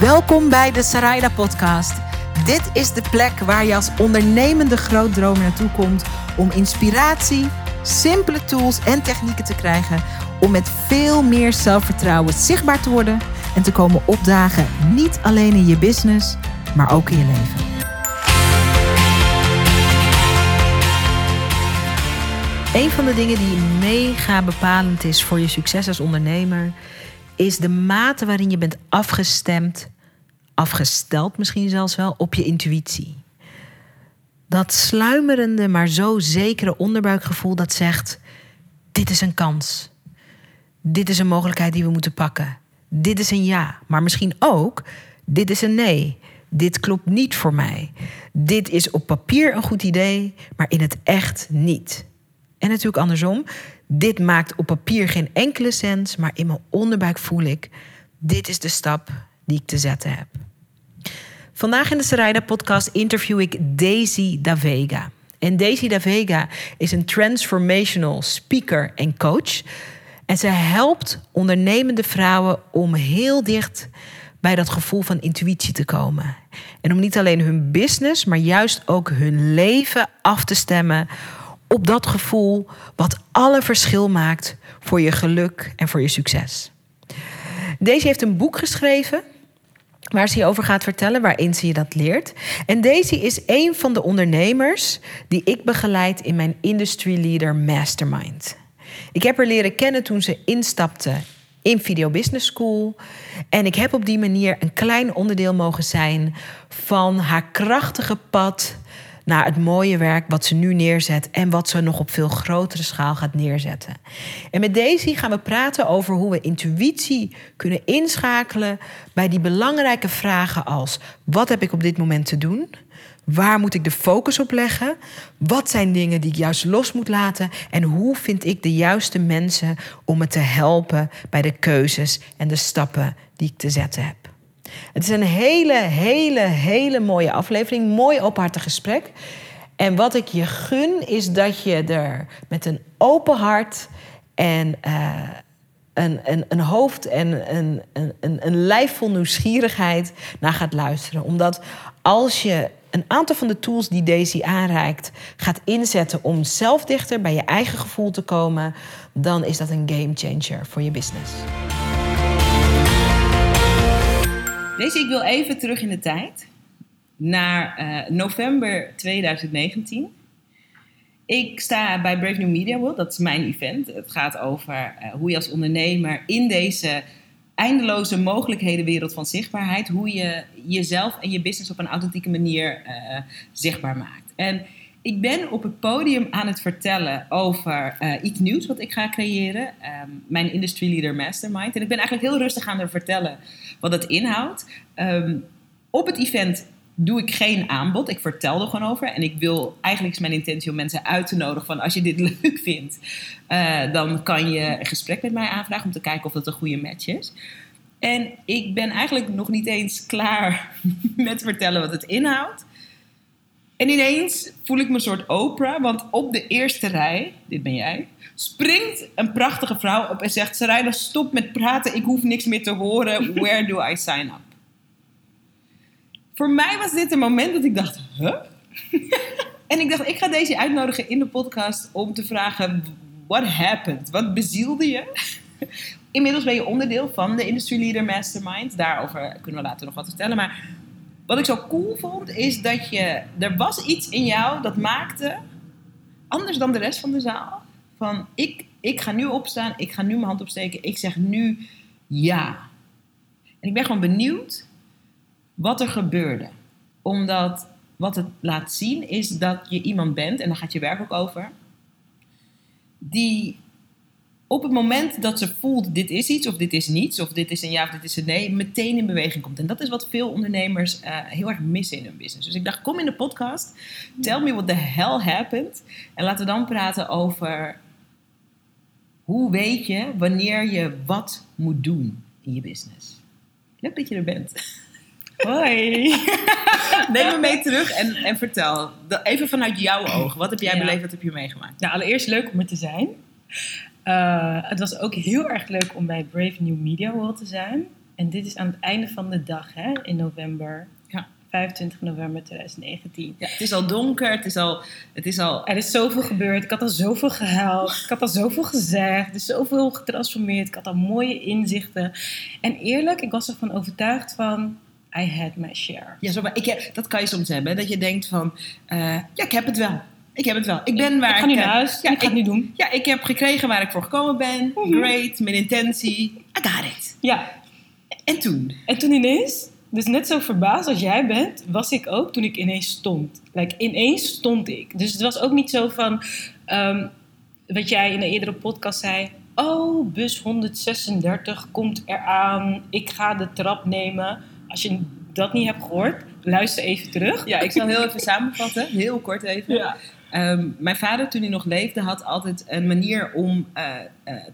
Welkom bij de Sarayda Podcast. Dit is de plek waar je als ondernemende grootdromer naartoe komt om inspiratie, simpele tools en technieken te krijgen om met veel meer zelfvertrouwen zichtbaar te worden en te komen opdagen, niet alleen in je business, maar ook in je leven. Een van de dingen die mega bepalend is voor je succes als ondernemer, is de mate waarin je bent afgestemd, afgesteld misschien zelfs wel, op je intuïtie. Dat sluimerende, maar zo zekere onderbuikgevoel dat zegt: dit is een kans. Dit is een mogelijkheid die we moeten pakken. Dit is een ja, maar misschien ook: dit is een nee. Dit klopt niet voor mij. Dit is op papier een goed idee, maar in het echt niet. En natuurlijk andersom. Dit maakt op papier geen enkele sens, maar in mijn onderbuik voel ik: dit is de stap die ik te zetten heb. Vandaag in de Sarayda podcast interview ik Daisy Davega. En Daisy Davega is een transformational speaker en coach. En ze helpt ondernemende vrouwen om heel dicht bij dat gevoel van intuïtie te komen. En om niet alleen hun business, maar juist ook hun leven af te stemmen op dat gevoel wat alle verschil maakt voor je geluk en voor je succes. Deze heeft een boek geschreven waar ze je over gaat vertellen, waarin ze je dat leert. En Daisy is een van de ondernemers die ik begeleid in mijn Industry Leader Mastermind. Ik heb haar leren kennen toen ze instapte in Video Business School. En ik heb op die manier een klein onderdeel mogen zijn van haar krachtige pad naar het mooie werk wat ze nu neerzet en wat ze nog op veel grotere schaal gaat neerzetten. En met Daisy gaan we praten over hoe we intuïtie kunnen inschakelen bij die belangrijke vragen als: wat heb ik op dit moment te doen? Waar moet ik de focus op leggen? Wat zijn dingen die ik juist los moet laten? En hoe vind ik de juiste mensen om me te helpen bij de keuzes en de stappen die ik te zetten heb? Het is een hele, hele, hele mooie aflevering. Mooi openhartig gesprek. En wat ik je gun is dat je er met een open hart en uh, een, een, een hoofd en een, een, een lijf vol nieuwsgierigheid naar gaat luisteren. Omdat als je een aantal van de tools die Daisy aanreikt gaat inzetten om zelf dichter bij je eigen gevoel te komen, dan is dat een game changer voor je business. Deze, ik wil even terug in de tijd. Naar uh, november 2019. Ik sta bij Brave New Media World, dat is mijn event. Het gaat over uh, hoe je als ondernemer in deze eindeloze mogelijkhedenwereld van zichtbaarheid, hoe je jezelf en je business op een authentieke manier uh, zichtbaar maakt. En ik ben op het podium aan het vertellen over uh, iets nieuws wat ik ga creëren. Um, mijn Industry Leader Mastermind. En ik ben eigenlijk heel rustig aan het vertellen wat het inhoudt. Um, op het event doe ik geen aanbod. Ik vertel er gewoon over. En ik wil, eigenlijk is mijn intentie om mensen uit te nodigen van als je dit leuk vindt, uh, dan kan je een gesprek met mij aanvragen om te kijken of dat een goede match is. En ik ben eigenlijk nog niet eens klaar met vertellen wat het inhoudt. En ineens voel ik me een soort Oprah, want op de eerste rij, dit ben jij, springt een prachtige vrouw op en zegt: Sarayda, stop met praten, ik hoef niks meer te horen. Where do I sign up? Voor mij was dit een moment dat ik dacht: huh? en ik dacht: ik ga deze uitnodigen in de podcast om te vragen: what happened? Wat bezielde je? Inmiddels ben je onderdeel van de Industry Leader Mastermind. Daarover kunnen we later nog wat vertellen. Maar wat ik zo cool vond, is dat je, er was iets in jou dat maakte, anders dan de rest van de zaal, van ik, ik ga nu opstaan, ik ga nu mijn hand opsteken, ik zeg nu ja. En ik ben gewoon benieuwd wat er gebeurde. Omdat wat het laat zien is dat je iemand bent, en daar gaat je werk ook over, die op het moment dat ze voelt dit is iets of dit is niets of dit is een ja of dit is een nee, meteen in beweging komt. En dat is wat veel ondernemers uh, heel erg missen in hun business. Dus ik dacht, kom in de podcast, tell me what the hell happened. En laten we dan praten over hoe weet je wanneer je wat moet doen in je business. Leuk dat je er bent. Hoi. Neem me mee terug en, en vertel. Even vanuit jouw ogen. Wat heb jij ja. beleefd? Wat heb je meegemaakt? Nou, allereerst leuk om er te zijn. Uh, het was ook heel erg leuk om bij Brave New Media World te zijn. En dit is aan het einde van de dag, hè, in november. Ja. 25 november 2019. Ja, het is al donker, het is al... Het is al Er is zoveel gebeurd. Ik had al zoveel gehuild. Ik had al zoveel gezegd. Er is zoveel getransformeerd. Ik had al mooie inzichten. En eerlijk, ik was ervan overtuigd van... I had my share. ja, zo, maar ik, dat kan je soms hebben, dat je denkt van... eh, ja, ik heb het wel. Ik heb het wel. Ik ben waar ik ga nu naar huis. Ja, ik ga het nu doen. Ja, ik heb gekregen waar ik voor gekomen ben. Mhm. Great, mijn intentie. I got it. Ja. En toen? En toen ineens, dus net zo verbaasd als jij bent, was ik ook toen ik ineens stond. Like, ineens stond ik. Dus het was ook niet zo van, ehm, wat jij in een eerdere podcast zei. Oh, bus 136 komt eraan. Ik ga de trap nemen. Als je dat niet hebt gehoord, luister even terug. Ja, ik zal heel even samenvatten. Heel kort even. Ja. Ehm, mijn vader, toen hij nog leefde, had altijd een manier om eh,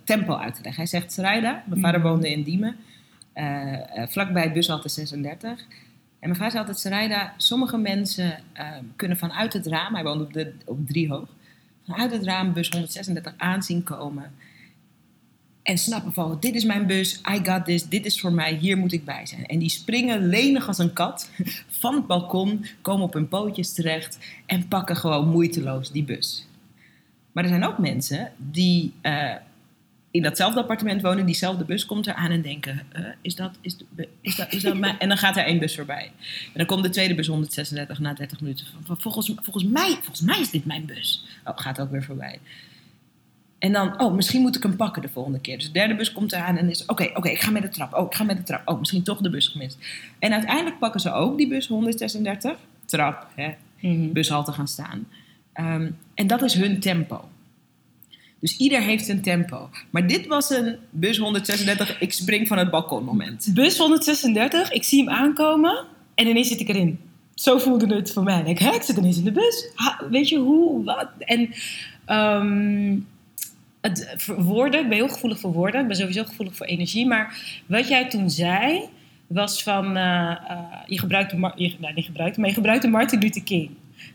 tempo uit te leggen. Hij zegt Srijda. Mijn vader Mhm. woonde in Diemen, eh, vlakbij bushalte 36. En mijn vader zei altijd, Srijda, sommige mensen ehm, kunnen vanuit het raam, hij woonde op, de, op driehoog, vanuit het raam bus 136 aanzien komen. En snappen van, dit is mijn bus, I got this, dit is voor mij, hier moet ik bij zijn. En die springen lenig als een kat van het balkon, komen op hun pootjes terecht en pakken gewoon moeiteloos die bus. Maar er zijn ook mensen die eh, in datzelfde appartement wonen, diezelfde bus komt eraan en denken, is dat, is, dat, is dat. En dan gaat er één bus voorbij. En dan komt de tweede bus 136 na 30 minuten. Volgens, volgens, mij, volgens mij is dit mijn bus. Oh, gaat ook weer voorbij. En dan, oh, misschien moet ik hem pakken de volgende keer. Dus de derde bus komt eraan en is, oké, oké, ik ga met de trap. Oh, ik ga met de trap. Oh, misschien toch de bus gemist. En uiteindelijk pakken ze ook die bus 136, trap, hè, Mhm. bushalte gaan staan. Ehm, en dat is hun tempo. Dus ieder heeft zijn tempo. Maar dit was een bus 136, ik spring van het balkon moment. Bus 136, ik zie hem aankomen en ineens zit ik erin. Zo voelde het voor mij. Ik, hè, ik zit ineens in de bus. Ha, weet je hoe, wat? En ehm, woorden, ik ben heel gevoelig voor woorden. Ik ben sowieso gevoelig voor energie. Maar wat jij toen zei, was van... eh, eh, je gebruikte, je, nou, niet maar je gebruikte Martin Luther King.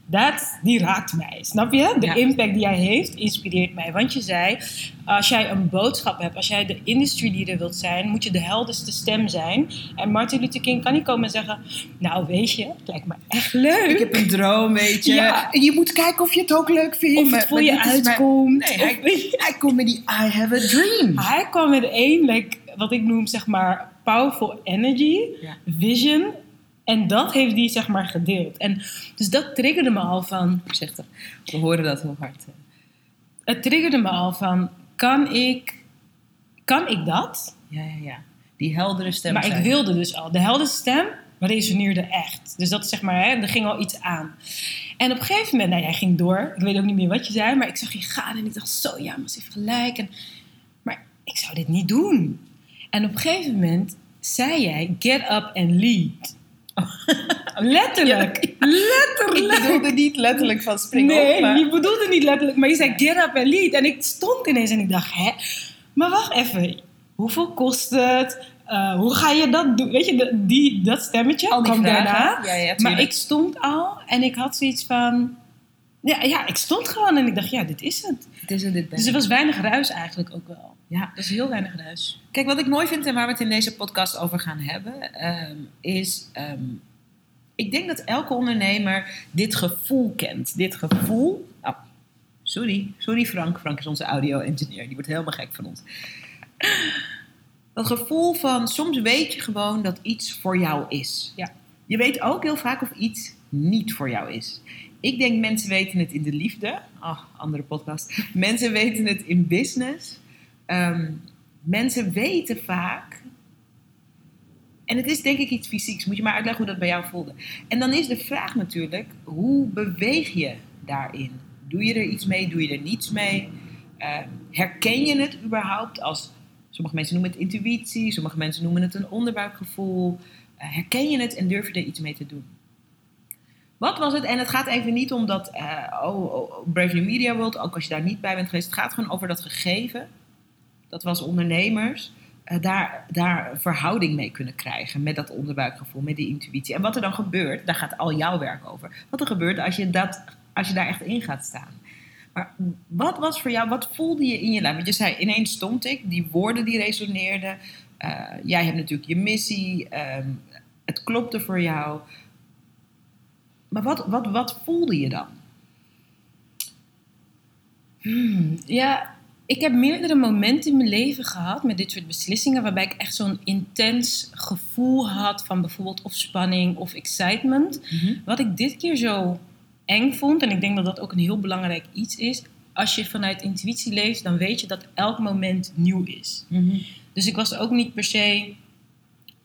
Dat, die raakt mij, snap je? De Ja. impact die hij heeft, inspireert mij. Want je zei, als jij een boodschap hebt, als jij de industry leader wilt zijn, moet je de helderste stem zijn. En Martin Luther King kan niet komen en zeggen, nou weet je, het lijkt me echt leuk. Ik heb een droom, weet je. Ja. En je moet kijken of je het ook leuk vindt. of het voor je mijn- uitkomt. Nee, hij, hij komt met die I have a dream. Hij kwam met één, like, wat ik noem zeg maar powerful energy, Ja. vision. En dat heeft hij zeg maar gedeeld. En dus dat triggerde me al van, Voorzichtig. We horen dat heel hard. het triggerde me al van, kan ik, kan ik dat? Ja, ja, ja. Die heldere stem. maar ik wilde dus al. De heldere stem resoneerde echt. Dus dat zeg maar, hè, er ging al iets aan. En op een gegeven moment, nou jij ging door. Ik weet ook niet meer wat je zei, maar ik zag je gaan en ik dacht zo, ja, maar ze heeft gelijk. En, maar ik zou dit niet doen. En op een gegeven moment zei jij, get up and lead. Letterlijk. Ik Letterlijk. bedoelde niet letterlijk van springen nee, op, maar... je bedoelde niet letterlijk, maar je zei get up and lead. En ik stond ineens en ik dacht, hè? Maar wacht even, hoeveel kost het? Eh, hoe ga je dat doen? Weet je, de- die, dat stemmetje Al die kwam vragen. daarna. Ja, ja, maar ik stond al en ik had zoiets van... Ja, ja, ik stond gewoon en ik dacht, ja, dit is het. Het is en dit ben Dus er ik. was weinig ruis eigenlijk ook wel. Ja. Er was heel weinig ruis. Kijk, wat ik mooi vind en waar we het in deze podcast over gaan hebben, ehm, is. ehm, ik denk dat elke ondernemer dit gevoel kent. Dit gevoel. Oh, sorry, sorry Frank. Frank is onze audio-engineer. Die wordt helemaal gek van ons. Dat gevoel van soms weet je gewoon dat iets voor jou is. Ja. Je weet ook heel vaak of iets niet voor jou is. Ik denk mensen weten het in de liefde. Oh, andere podcast. Mensen weten het in business. Ehm, mensen weten vaak. En het is denk ik iets fysieks. Moet je maar uitleggen hoe dat bij jou voelde. En dan is de vraag natuurlijk: hoe beweeg je daarin? Doe je er iets mee? Doe je er niets mee? Ehm, herken je het überhaupt als. Sommige mensen noemen het intuïtie, sommige mensen noemen het een onderbuikgevoel. Eh, herken je het en durf je er iets mee te doen? Wat was het? En het gaat even niet om dat, eh, oh, oh, Brave New Media World, ook als je daar niet bij bent geweest. Het gaat gewoon over dat gegeven. Dat we als ondernemers eh, daar, daar verhouding mee kunnen krijgen met dat onderbuikgevoel, met die intuïtie. En wat er dan gebeurt, daar gaat al jouw werk over. Wat er gebeurt als je, dat, als je daar echt in gaat staan. Maar wat was voor jou, wat voelde je in je lijf? Want je zei, ineens stond ik, die woorden die resoneerden. Eh, jij hebt natuurlijk je missie. ehm, het klopte voor jou. Maar wat, wat, wat voelde je dan? Hmm, ja, ik heb meerdere momenten in mijn leven gehad met dit soort beslissingen. waarbij ik echt zo'n intens gevoel had van bijvoorbeeld of spanning of excitement. Wat ik dit keer zo eng vond, en ik denk dat dat ook een heel belangrijk iets is. Als je vanuit intuïtie leeft, dan weet je dat elk moment nieuw is. Dus ik was ook niet per se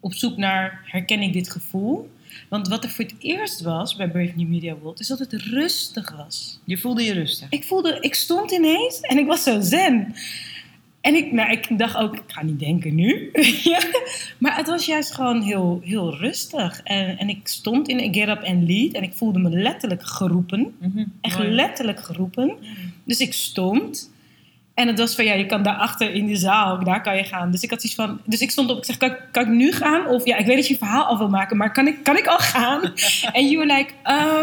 op zoek naar herken ik dit gevoel. Want wat er voor het eerst was bij Brave New Media World, is dat het rustig was. Je voelde je rustig. Ik voelde, ik stond ineens en ik was zo zen. En ik, nou, ik dacht ook, ik ga niet denken nu. Ja. maar het was juist gewoon heel, heel rustig. En, en ik stond in een Get Up and Lead en ik voelde me letterlijk geroepen. Echt Mooi. letterlijk geroepen. Dus ik stond. En het was van, ja, je kan daarachter in de zaal, daar kan je gaan. Dus ik had iets van, dus ik stond op, ik zeg, kan, ik- kan ik nu gaan? Of ja, ik weet dat je je verhaal af wil maken, maar kan ik, kan ik al gaan? En you were like,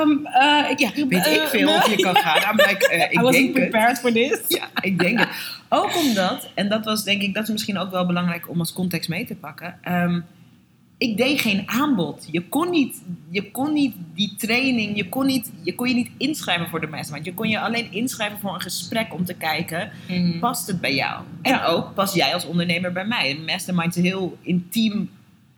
um, uh, ik, ja, Weet ik eh, veel of je kan gaan? I'm like, eh, I ik wasn't denk het. prepared for this. Ja, ik denk het. Ook omdat, en dat was denk ik, dat is misschien ook wel belangrijk om als context mee te pakken. ehm, ik deed geen aanbod. Je kon niet, je kon niet die training, je kon, niet, je kon je niet inschrijven voor de mastermind. Je kon je alleen inschrijven voor een gesprek om te kijken, past het bij jou? En Ja. ook, pas jij als ondernemer bij mij? Een mastermind is een heel intiem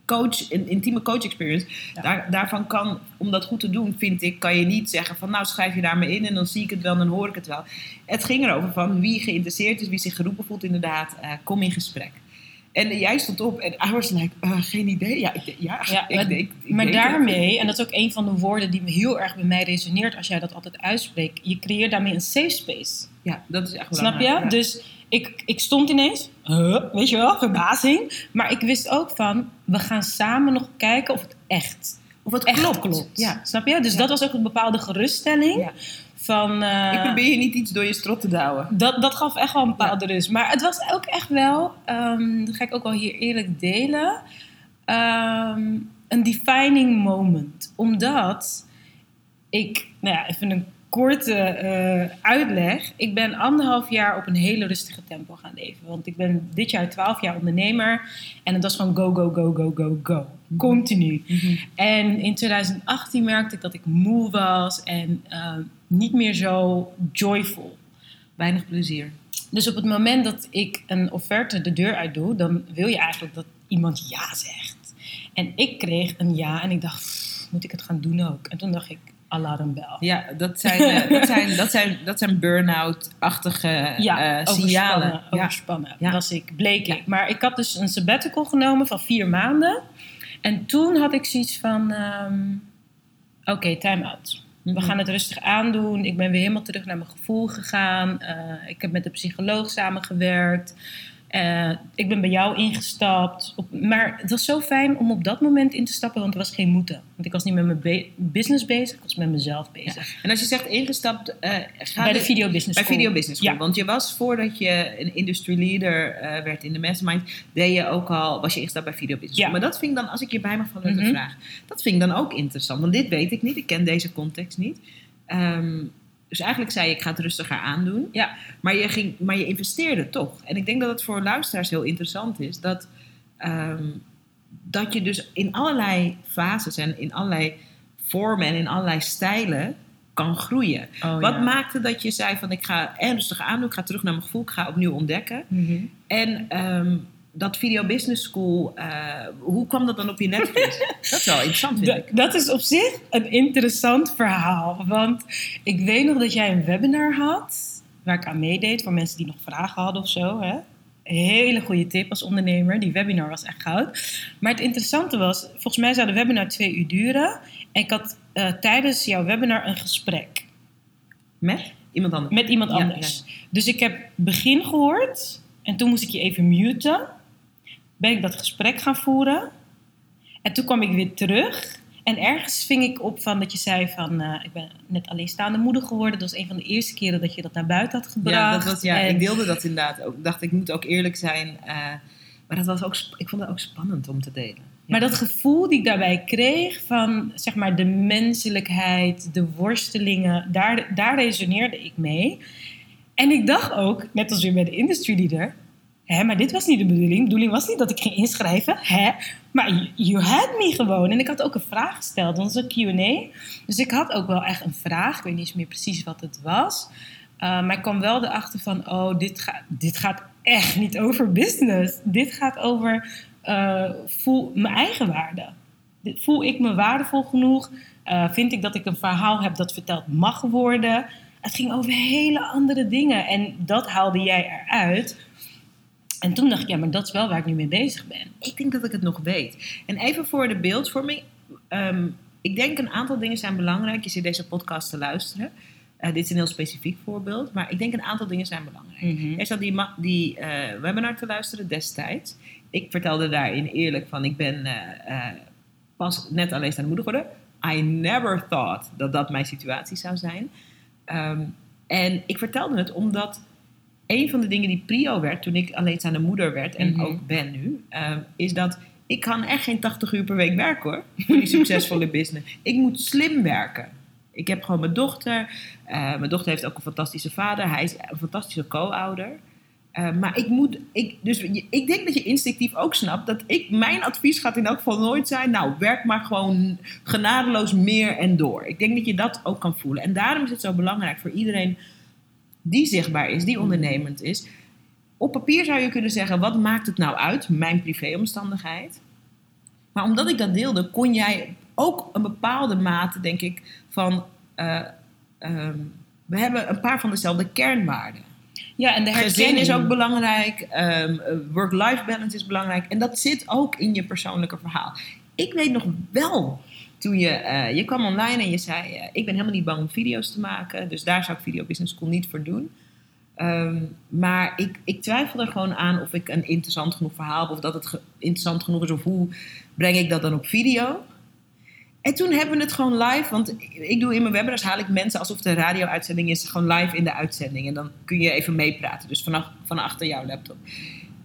coach, een intieme coach experience. Ja. Daar, daarvan kan, om dat goed te doen, vind ik, kan je niet zeggen van nou schrijf je daar maar in en dan zie ik het wel en dan hoor ik het wel. Het ging erover van wie geïnteresseerd is, wie zich geroepen voelt inderdaad, eh, kom in gesprek. En jij stond op en I was like, eh, geen idee. Ja, ik, ja, Ja, ik maar- denk, ik maar daarmee, en dat is ook een van de woorden die me heel erg bij mij resoneert als jij dat altijd uitspreekt, je creëert daarmee een safe space. Ja, dat is echt Snap je? Ja. Dus ik, ik stond ineens, huh, weet je wel, verbazing. Maar ik wist ook van, we gaan samen nog kijken of het echt, of het echt klopt. klopt. Ja. Snap je? Dus Ja. dat was ook een bepaalde geruststelling. Ja. Van, eh, Ik probeer je niet iets door je strot te douwen. dat, dat gaf echt wel een bepaalde rust. Maar het was ook echt wel, ehm, dat ga ik ook wel hier eerlijk delen, ehm, een defining moment. Omdat ik, nou ja, even een korte eh, uitleg. Ik ben anderhalf jaar op een hele rustige tempo gaan leven. Want ik ben dit jaar twaalf jaar ondernemer. En het was gewoon go, go, go, go, go, go. Continu. En in 2018 merkte ik dat ik moe was en eh, niet meer zo joyful. Weinig plezier. Dus op het moment dat ik een offerte de deur uit doe, dan wil je eigenlijk dat iemand ja zegt. En ik kreeg een ja en ik dacht, "Pff, moet ik het gaan doen ook? En toen dacht ik, alarmbel. Ja, dat zijn, eh, dat zijn, dat zijn, dat zijn burn-out-achtige Ja, eh, signalen. overspannen, Ja. overspannen Ja. was ik, bleek ik. Maar ik had dus een sabbatical genomen van vier maanden. En toen had ik zoiets van, ehm, oké, time out. We gaan het rustig aandoen. Ik ben weer helemaal terug naar mijn gevoel gegaan. Eh, ik heb met de psycholoog samengewerkt. Eh, ik ben bij jou ingestapt. Op, maar het was zo fijn om op dat moment in te stappen, want er was geen moeten. Want ik was niet met mijn be- business bezig, ik was met mezelf bezig. En als je zegt ingestapt, eh ga Bij de de- Video Business bij School. Video Business School. Ja. Want je was voordat je een industry leader eh, werd in de mastermind, deed je ook al, was je ingestapt bij Video Business School. Ja. Maar dat vind ik dan, als ik je bij mag van een Mhm. vraag, dat vind ik dan ook interessant. Want dit weet ik niet, ik ken deze context niet. Ehm, dus eigenlijk zei je, ik ga het rustiger aandoen. Ja. Maar je, ging, maar je investeerde toch. En ik denk dat het voor luisteraars heel interessant is dat, ehm, dat je dus in allerlei fases en in allerlei vormen en in allerlei stijlen kan groeien. Oh, Wat ja. maakte dat je zei van ik ga er rustig aandoen, ik ga terug naar mijn gevoel, ik ga opnieuw ontdekken. Mhm. En ehm, dat Video Business School, eh, hoe kwam dat dan op je netvlies? dat is wel interessant vind ik. dat is op zich een interessant verhaal. Want ik weet nog dat jij een webinar had waar ik aan meedeed voor mensen die nog vragen hadden of zo. Hè? Hele goede tip als ondernemer. Die webinar was echt goud. Maar het interessante was, volgens mij zou de webinar twee uur duren. En ik had eh, tijdens jouw webinar een gesprek Met iemand anders. met iemand Ja, anders. Dus ik heb begin gehoord en toen moest ik je even muten. Ben ik dat gesprek gaan voeren. En toen kwam ik weer terug. En ergens ving ik op van dat je zei van... eh, ik ben net alleenstaande moeder geworden. Dat was een van de eerste keren dat je dat naar buiten had gebracht. Ja, dat was, ja En- ik deelde dat inderdaad ook. Ik dacht, ik moet ook eerlijk zijn. eh, maar dat was ook, ik vond het ook spannend om te delen. Ja. Maar dat gevoel die ik daarbij kreeg van zeg maar de menselijkheid, de worstelingen, daar, daar resoneerde ik mee. En ik dacht ook, net als weer bij de industry leader, Hè, maar dit was niet de bedoeling. De bedoeling was niet dat ik ging inschrijven. Hè? Maar you- had me gewoon. En ik had ook een vraag gesteld. Dat was Q&A. Dus ik had ook wel echt een vraag. Ik weet niet eens meer precies wat het was. Uh, maar ik kwam wel erachter van... Oh, dit, ga, dit gaat echt niet over business. Dit gaat over... Uh, voel mijn eigen waarde. Voel ik me waardevol genoeg? Uh, vind ik dat ik een verhaal heb dat verteld mag worden? Het ging over hele andere dingen. En dat haalde jij eruit... En toen dacht ik, ja, maar dat is wel waar ik nu mee bezig ben. Ik denk dat ik het nog weet. En even voor de beeldvorming. Ehm, ik denk een aantal dingen zijn belangrijk. Je zit deze podcast te luisteren. Uh, dit is een heel specifiek voorbeeld. Maar ik denk een aantal dingen zijn belangrijk. Mhm. Er zat die, die uh, webinar te luisteren destijds. Ik vertelde daarin eerlijk van... Ik ben uh, pas net alleenstaande moeder geworden. I never thought dat dat mijn situatie zou zijn. Um, en ik vertelde het omdat een van de dingen die prio werd toen ik alleenstaande moeder werd en Mhm. ook ben nu, uh, is dat ik kan echt geen 80 uur per week werken hoor, voor die succesvolle business. Ik moet slim werken. Ik heb gewoon mijn dochter. Uh, mijn dochter heeft ook een fantastische vader. Hij is een fantastische co-ouder. Uh, maar ik moet, ik, dus ik denk dat je instinctief ook snapt dat ik, mijn advies gaat in elk geval nooit zijn, nou, werk maar gewoon genadeloos meer en door. Ik denk dat je dat ook kan voelen. En daarom is het zo belangrijk voor iedereen die zichtbaar is, die ondernemend is. Op papier zou je kunnen zeggen, wat maakt het nou uit, mijn privéomstandigheid? Maar omdat ik dat deelde, kon jij ook een bepaalde mate, denk ik, van... Uh, um, we hebben een paar van dezelfde kernwaarden. Ja, en de Gezin is ook belangrijk, um, work-life balance is belangrijk. En dat zit ook in je persoonlijke verhaal. Ik weet nog wel toen je, uh, je kwam online en je zei: uh, Ik ben helemaal niet bang om video's te maken. Dus daar zou ik Video Business School niet voor doen. Um, maar ik, ik twijfel er gewoon aan of ik een interessant genoeg verhaal heb. Of dat het ge interessant genoeg is. Of hoe breng ik dat dan op video. En toen hebben we het gewoon live. Want ik doe in mijn webinars haal ik mensen alsof het een radio-uitzending is. Gewoon live in de uitzending. En dan kun je even meepraten. Dus vanaf, van achter jouw laptop.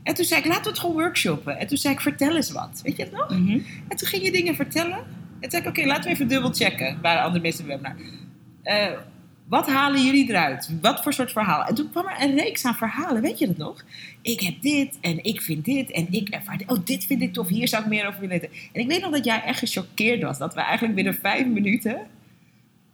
En toen zei ik, laten we het gewoon workshoppen. En toen zei ik, vertel eens wat. Weet je het nog? Mhm. Mm -hmm. En toen ging je dingen vertellen. Toen zei ik, oké, laten we even dubbel checken. Waren andere mensen webinar. Uh, wat halen jullie eruit? Wat voor soort verhaal? En toen kwam er een reeks aan verhalen. Weet je dat nog? Ik heb dit en ik vind dit en ik ervaar dit. Oh, dit vind ik tof. Hier zou ik meer over willen weten. En ik weet nog dat jij echt gechoqueerd was. Dat we eigenlijk binnen vijf minuten...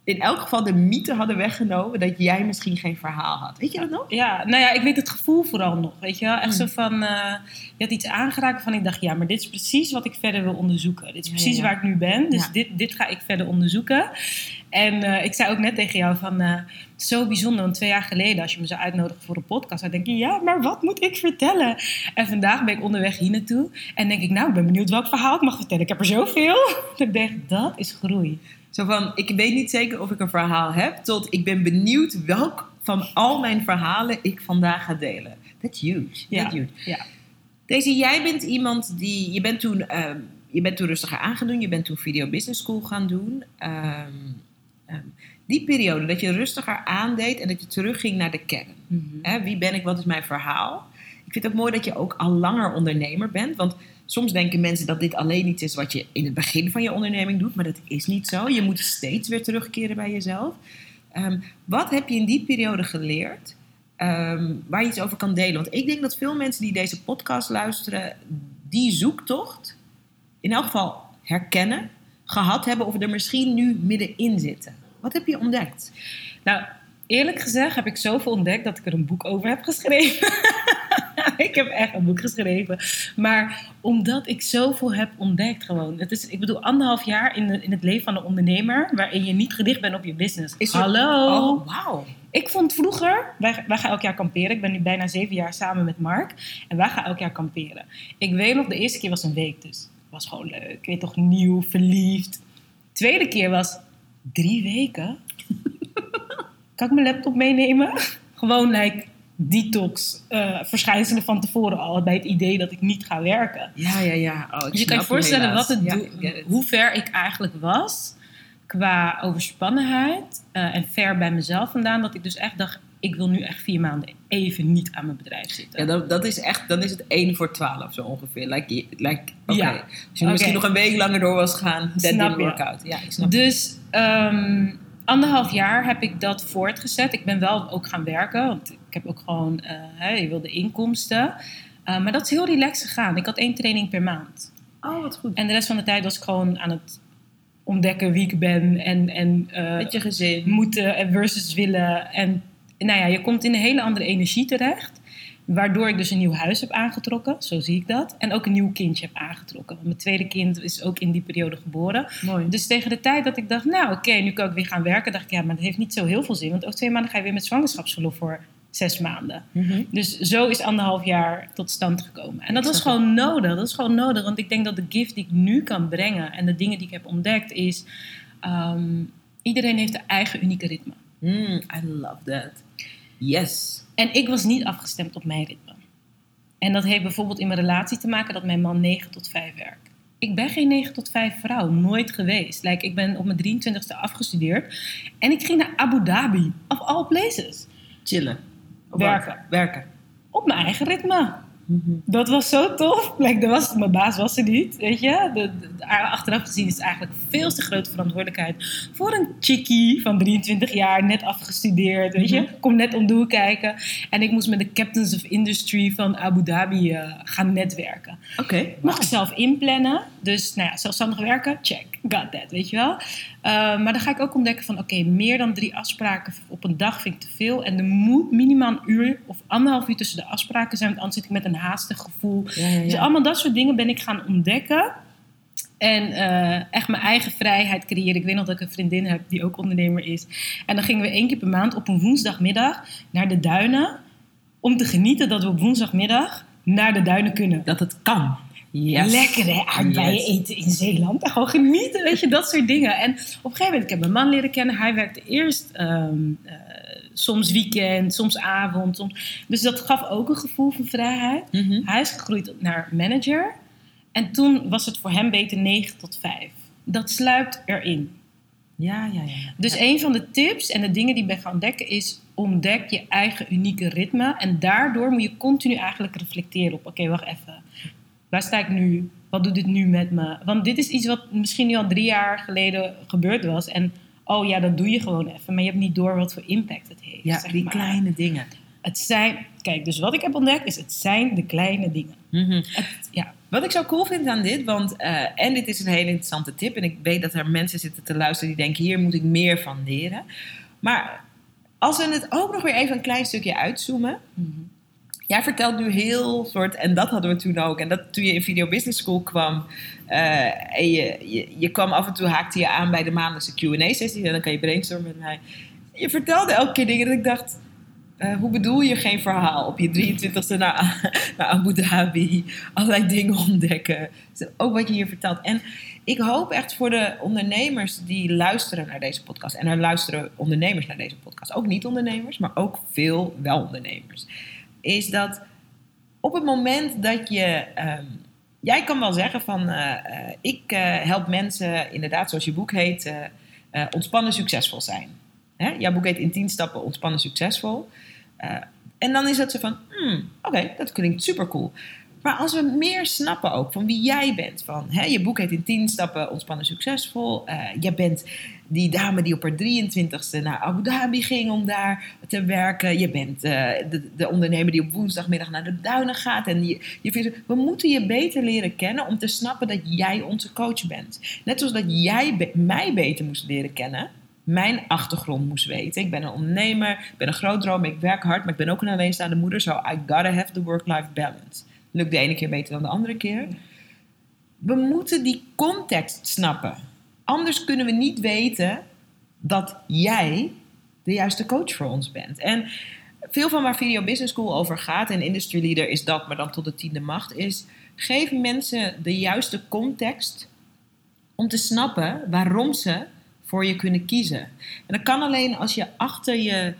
in elk geval de mythe hadden weggenomen... dat jij misschien geen verhaal had. Weet je dat nog? Ja, nou ja, ik weet het gevoel vooral nog. Weet je wel? Echt hmm. zo van... Uh, je had iets aangeraakt van ik dacht... ja, maar dit is precies wat ik verder wil onderzoeken. Dit is precies ja, ja, ja. waar ik nu ben. Dus dit, dit ga ik verder onderzoeken. En uh, ik zei ook net tegen jou van, uh, zo bijzonder, want twee jaar geleden als je me zou uitnodigen voor een podcast, dan denk je, ja, maar wat moet ik vertellen? En vandaag ben ik onderweg hier naartoe en denk ik, nou, ik ben benieuwd welk verhaal ik mag vertellen. Ik heb er zoveel. Dat ik denk, dat is groei. Zo van, ik weet niet zeker of ik een verhaal heb, tot ik ben benieuwd welk van al mijn verhalen ik vandaag ga delen. That's huge. Ja. That's huge. ja. Deze, jij bent iemand die, je bent toen, um, je bent toen rustiger aangedoen, je bent toen Video Business School gaan doen. Um, Um, die periode dat je rustiger aandeed en dat je terugging naar de kern. Mm -hmm. Hè, wie ben ik, wat is mijn verhaal? Ik vind het ook mooi dat je ook al langer ondernemer bent. Want soms denken mensen dat dit alleen iets is wat je in het begin van je onderneming doet. Maar dat is niet zo. Je moet steeds weer terugkeren bij jezelf. Um, wat heb je in die periode geleerd um, waar je iets over kan delen? Want ik denk dat veel mensen die deze podcast luisteren, die zoektocht in elk geval herkennen gehad hebben of er misschien nu middenin zitten. Wat heb je ontdekt? Nou, eerlijk gezegd heb ik zoveel ontdekt dat ik er een boek over heb geschreven. ik heb echt een boek geschreven. Maar omdat ik zoveel heb ontdekt gewoon. Het is, ik bedoel, anderhalf jaar in, de, in het leven van een ondernemer... waarin je niet gedicht bent op je business. Is Hallo! Oh, wauw. Ik vond vroeger... Wij, wij gaan elk jaar kamperen. Ik ben nu bijna zeven jaar samen met Mark. En wij gaan elk jaar kamperen. Ik weet nog, de eerste keer was een week dus was gewoon leuk. Ik weet toch, nieuw, verliefd. Tweede keer was drie weken. kan ik mijn laptop meenemen? gewoon like detox uh, verschijnselen van tevoren al. Bij het idee dat ik niet ga werken. Ja, ja, ja. Oh, dus je kan je voorstellen wat het ja, hoe ver ik eigenlijk was. Qua overspannenheid. Uh, en ver bij mezelf vandaan. Dat ik dus echt dacht, ik wil nu echt vier maanden even niet aan mijn bedrijf zitten. Ja, dat, dat is echt, dan is het 1 voor 12 zo ongeveer. Like, like, okay. Ja. Als je okay. misschien nog een week langer door was gaan, that didn't work out. Ja, ik snap dus um, anderhalf jaar heb ik dat voortgezet. Ik ben wel ook gaan werken, want ik heb ook gewoon, uh, hè, je wil de inkomsten. Uh, maar dat is heel relaxed gegaan. Ik had één training per maand. Oh, wat goed. En de rest van de tijd was ik gewoon aan het ontdekken wie ik ben. En, en uh, Met je gezin. moeten en versus willen. En nou ja, je komt in een hele andere energie terecht. Waardoor ik dus een nieuw huis heb aangetrokken, zo zie ik dat. En ook een nieuw kindje heb aangetrokken. Want mijn tweede kind is ook in die periode geboren. Mooi. Dus tegen de tijd dat ik dacht, nou oké, nu kan ik weer gaan werken, dacht ik, ja, maar dat heeft niet zo heel veel zin. Want ook twee maanden ga je weer met zwangerschapsverlof voor zes maanden. Mhm. Dus zo is anderhalf jaar tot stand gekomen. En dat was gewoon nodig. Dat is gewoon nodig. Want ik denk dat de gift die ik nu kan brengen en de dingen die ik heb ontdekt is... ehm, iedereen heeft een eigen unieke ritme. Mm, I love that. Yes. En ik was niet afgestemd op mijn ritme. En dat heeft bijvoorbeeld in mijn relatie te maken dat mijn man 9 tot 5 werkt. Ik ben geen 9 tot 5 vrouw, nooit geweest. Like, ik ben op mijn 23ste afgestudeerd en ik ging naar Abu Dhabi, of all places. Chillen. Of Werken. Werken. Op mijn eigen ritme. Dat was zo tof. Like, er was, mijn baas was er niet, weet je. De, de- de- achteraf gezien is het eigenlijk veel te grote verantwoordelijkheid voor een chickie van 23 jaar, net afgestudeerd, weet je. Mhm. Kom net om de hoek kijken. En ik moest met de captains of industry van Abu Dhabi eh, gaan netwerken. Oké. Mag ik zelf inplannen. Dus nou ja, zelfstandig werken, check. Got that, weet je wel. Uh, maar dan ga ik ook ontdekken van... oké, meer dan drie afspraken op een dag vind ik te veel. En er moet minimaal een uur of anderhalf uur tussen de afspraken zijn... want anders zit ik met een haastig gevoel. Ja, ja, Dus allemaal dat soort dingen ben ik gaan ontdekken. En eh, echt mijn eigen vrijheid creëren. Ik weet nog dat ik een vriendin heb die ook ondernemer is. En dan gingen we één keer per maand op een woensdagmiddag naar de duinen... om te genieten dat we op woensdagmiddag naar de duinen kunnen. Dat het kan. Yes. Lekker hè, aardbeien Yes. eten in Zeeland. Gewoon genieten, weet je, dat soort dingen. En op een gegeven moment, ik heb mijn man leren kennen. Hij werkte eerst ehm, eh, soms weekend, soms avond. Soms, dus dat gaf ook een gevoel van vrijheid. Mhm. Hij is gegroeid naar manager. En toen was het voor hem beter 9 tot 5. Dat sluipt erin. Ja, ja, ja. Dus een van de tips en de dingen die ik ben gaan ontdekken is... ontdek je eigen unieke ritme. En daardoor moet je continu eigenlijk reflecteren op... oké, wacht even. Waar sta ik nu? Wat doet dit nu met me? Want dit is iets wat misschien nu al drie jaar geleden gebeurd was. En oh ja, dat doe je gewoon even. Maar je hebt niet door wat voor impact het heeft. Ja, zeg die maar. kleine dingen. Het zijn... Kijk, dus wat ik heb ontdekt is... het zijn de kleine dingen. Mhm. Het, ja, Wat ik zo cool vind aan dit, want eh, en dit is een hele interessante tip, en ik weet dat er mensen zitten te luisteren die denken: hier moet ik meer van leren. Maar als we het ook nog weer even een klein stukje uitzoomen. Jij vertelt nu heel soort, en dat hadden we toen ook, en dat toen je in Video Business School kwam, eh, en je, je, kwam af en toe, haakte je aan bij de maandelijkse QA-sessie, en dan kan je brainstormen met mij. Je vertelde elke keer dingen dat ik dacht, eh, hoe bedoel je geen verhaal? Op je 23e naar, naar Abu Dhabi, allerlei dingen ontdekken. Dus ook wat je hier vertelt. En ik hoop echt voor de ondernemers die luisteren naar deze podcast. En er luisteren ondernemers naar deze podcast. Ook niet-ondernemers, maar ook veel wel-ondernemers. Is dat op het moment dat je. ehm, jij kan wel zeggen van. eh, eh, ik eh, help mensen, inderdaad, zoals je boek heet, ontspannen succesvol zijn. Hè? Jouw boek heet In 10 stappen ontspannen succesvol. En dan is het zo van, hmm, oké, dat klinkt super cool. Maar als we meer snappen ook van wie jij bent. Van, hè, je boek heet in 10 stappen ontspannen succesvol. Eh jij bent die dame die op haar 23ste naar Abu Dhabi ging om daar te werken. Je bent eh, de, de ondernemer die op woensdagmiddag naar de duinen gaat. En je, je vindt, we moeten je beter leren kennen om te snappen dat jij onze coach bent. Net zoals dat jij mij beter moest leren kennen mijn achtergrond moest weten. Ik ben een ondernemer, ik ben een groot droom, ik werk hard, maar ik ben ook een alleenstaande moeder. So I gotta have the work-life balance. Lukt de ene keer beter dan de andere keer. We moeten die context snappen. Anders kunnen we niet weten dat jij de juiste coach voor ons bent. En veel van waar Video Business School over gaat, en Industry Leader is dat, maar dan tot de tiende macht, is geef mensen de juiste context om te snappen waarom ze voor je kunnen kiezen. En dat kan alleen als je achter je,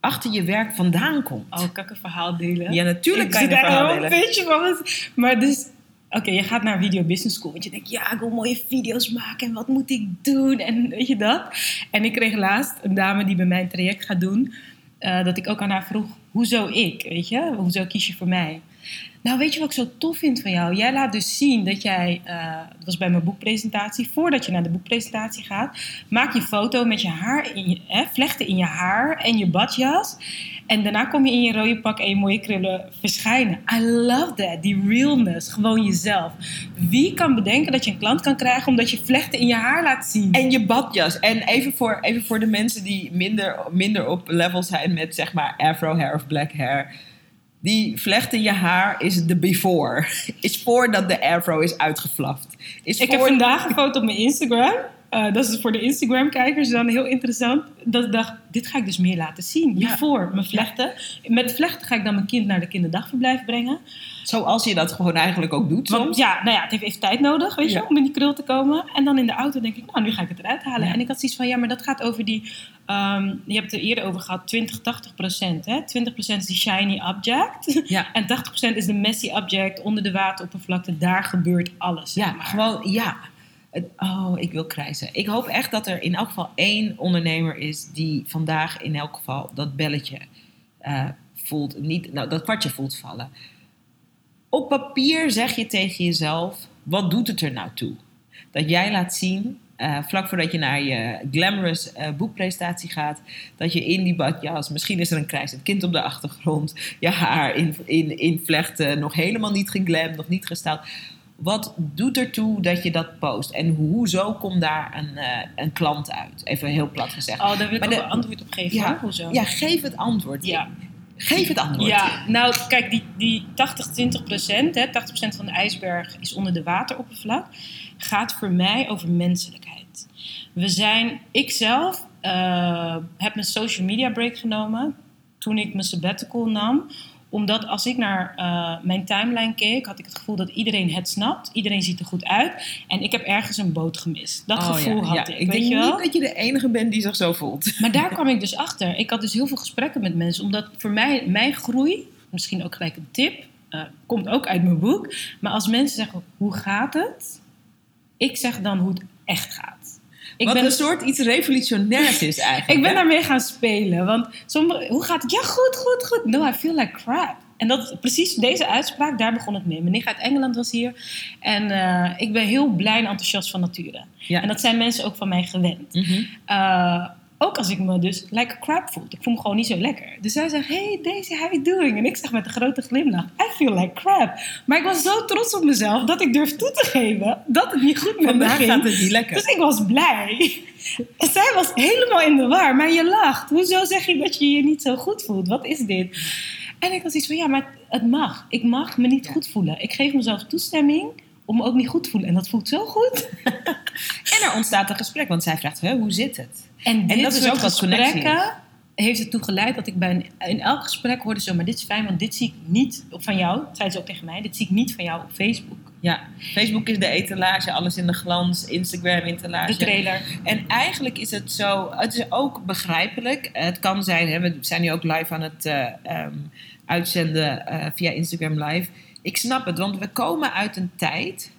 achter je werk vandaan komt. oh, kan ik een verhaal delen? Ja, natuurlijk Ik kan je een daar verhaal wel een delen. beetje van. Maar dus, oké, je gaat naar Video Business School. Want je denkt, ja, ik wil mooie video's maken. En wat moet ik doen? En weet je dat? En ik kreeg laatst een dame die bij mij een traject gaat doen. eh, dat ik ook aan haar vroeg, hoezo ik? Weet je? Hoezo kies je voor mij? Nou, weet je wat ik zo tof vind van jou? Jij laat dus zien dat jij, uh, dat was bij mijn boekpresentatie, voordat je naar de boekpresentatie gaat, maak je foto met je haar, in je, hè, vlechten in je haar en je badjas. En daarna kom je in je rode pak en je mooie krullen verschijnen. I love that, die realness, gewoon jezelf. Wie kan bedenken dat je een klant kan krijgen omdat je vlechten in je haar laat zien? En je badjas. En even voor, even voor de mensen die minder, minder op level zijn met zeg maar afro hair of black hair die vlecht in je haar is de before. Is voordat de afro is uitgeflaft. Is ik heb vandaag een foto op mijn Instagram. Uh, dat is voor de Instagram-kijkers dan heel interessant. Dat ik dacht, dit ga ik dus meer laten zien. Before, mijn vlechten. Met vlechten ga ik dan mijn kind naar de kinderdagverblijf brengen. Zoals je dat gewoon eigenlijk ook doet soms. ja, nou ja, het heeft even tijd nodig, weet je, om in die krul te komen. En dan in de auto denk ik, nou, nu ga ik het eruit halen. En ik had zoiets van, ja, maar dat gaat over die... Um, je hebt het er eerder over gehad, 20, 80 procent. 20 procent is die shiny object. Ja. En 80 procent is de messy object onder de wateroppervlakte. Daar gebeurt alles. Ja, gewoon, ja. Oh, ik wil krijzen. Ik hoop echt dat er in elk geval één ondernemer is die vandaag in elk geval dat belletje uh, voelt. Niet, nou, dat kwartje voelt vallen op papier zeg je tegen jezelf: wat doet het er nou toe? Dat jij laat zien, uh, vlak voordat je naar je glamorous uh, boekpresentatie gaat, dat je in die badjas, misschien is er een krijzend kind op de achtergrond, je haar in, in, in vlechten, nog helemaal niet geglamd, nog niet gesteld. Wat doet er toe dat je dat post? En hoezo komt daar een, uh, een klant uit? Even heel plat gezegd. Oh, daar wil ik maar een antwoord op geven. Ja, hoezo? ja, geef het antwoord. Ja. Geef het antwoord. Ja, nou kijk, die, die 80-20 procent, 80 procent van de ijsberg is onder de wateroppervlak, gaat voor mij over menselijkheid. We zijn, ik zelf uh, heb mijn social media break genomen toen ik mijn sabbatical nam omdat als ik naar uh, mijn timeline keek, had ik het gevoel dat iedereen het snapt. Iedereen ziet er goed uit. En ik heb ergens een boot gemist. Dat oh, gevoel ja, had ja. ik. Ik weet denk je wel? niet dat je de enige bent die zich zo voelt. Maar daar kwam ik dus achter. Ik had dus heel veel gesprekken met mensen. Omdat voor mij, mijn groei, misschien ook gelijk een tip, uh, komt ook uit mijn boek. Maar als mensen zeggen, hoe gaat het? Ik zeg dan hoe het echt gaat. Ik Wat ben, een soort iets revolutionairs is eigenlijk. ik ben hè? daarmee gaan spelen. Want sommige, hoe gaat het? Ja, goed, goed, goed. No, I feel like crap. En dat, precies deze uitspraak, daar begon het mee. Mijn nicht uit Engeland was hier. En uh, ik ben heel blij en enthousiast van nature. Ja. En dat zijn mensen ook van mij gewend. Mm -hmm. uh, ook als ik me dus like crap voel. Ik voel me gewoon niet zo lekker. Dus zij zegt, hey Daisy, how you doing? En ik zeg met een grote glimlach, I feel like crap. Maar ik was zo trots op mezelf dat ik durf toe te geven dat het niet goed met me ging. gaat het niet lekker. Dus ik was blij. En zij was helemaal in de war. Maar je lacht. Hoezo zeg je dat je je niet zo goed voelt? Wat is dit? En ik was iets van, ja, maar het mag. Ik mag me niet Ja. goed voelen. Ik geef mezelf toestemming om me ook niet goed te voelen. En dat voelt zo goed. En er ontstaat een gesprek, want zij vraagt, hoe zit het? En, dit dat is ook wat connectie heeft ertoe geleid dat ik bij een, in elk gesprek hoorde zo, maar dit is fijn, want dit zie ik niet van jou. Zei ze ook tegen mij, dit zie ik niet van jou op Facebook. Ja, Facebook is de etalage, alles in de glans, Instagram De etalage. trailer. En eigenlijk is het zo, het is ook begrijpelijk. Het kan zijn, hè, we zijn nu ook live aan het eh, ehm, uitzenden eh, via Instagram Live. Ik snap het, want we komen uit een tijd,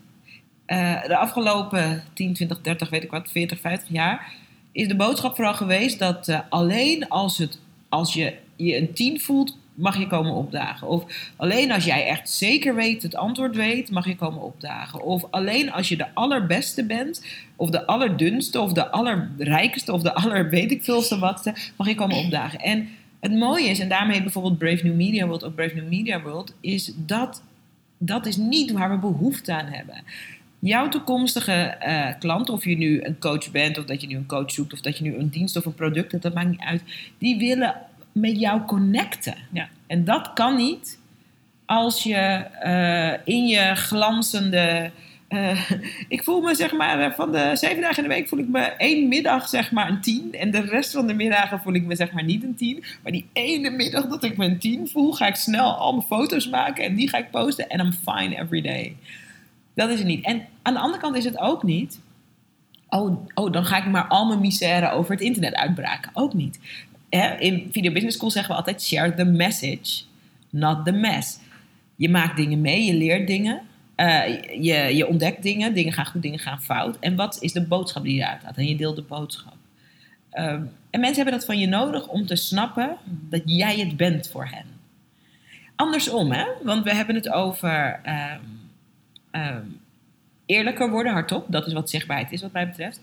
eh, de afgelopen 10, 20, 30, weet ik wat, 40, 50 jaar, is de boodschap vooral geweest dat eh, alleen als, het, als je je een 10 voelt, mag je komen opdagen. Of alleen als jij echt zeker weet, het antwoord weet, mag je komen opdagen. Of alleen als je de allerbeste bent, of de allerdunste, of de allerrijkste, of de aller weet ik veelste watste, mag je komen opdagen. En het mooie is, en daarmee bijvoorbeeld Brave New Media World ook Brave New Media World, is dat dat is niet waar we behoefte aan hebben. Jouw toekomstige eh, klant, of je nu een coach bent, of dat je nu een coach zoekt, of dat je nu een dienst of een product hebt, dat maakt niet uit. Die willen met jou connecten. Ja. En dat kan niet als je eh, in je glanzende. eh, ik voel me zeg maar van de zeven dagen in de week voel ik me één middag zeg maar een tien. En de rest van de middagen voel ik me zeg maar niet een tien. Maar die ene middag dat ik me een tien voel, ga ik snel al mijn foto's maken en die ga ik posten. En I'm fine every day. Dat is het niet. En aan de andere kant is het ook niet. Oh, oh dan ga ik maar al mijn misère over het internet uitbraken. Ook niet. Hè, in Video Business School zeggen we altijd: share the message, not the mess. Je maakt dingen mee, je leert dingen. eh, je, je ontdekt dingen, dingen gaan goed, dingen gaan fout. En wat is de boodschap die je uitlaat? En je deelt de boodschap. Ehm, en mensen hebben dat van je nodig om te snappen dat jij het bent voor hen. andersom, hè? Want we hebben het over ehm, ehm, eerlijker worden, hardop. Dat is wat zichtbaarheid is, wat mij betreft.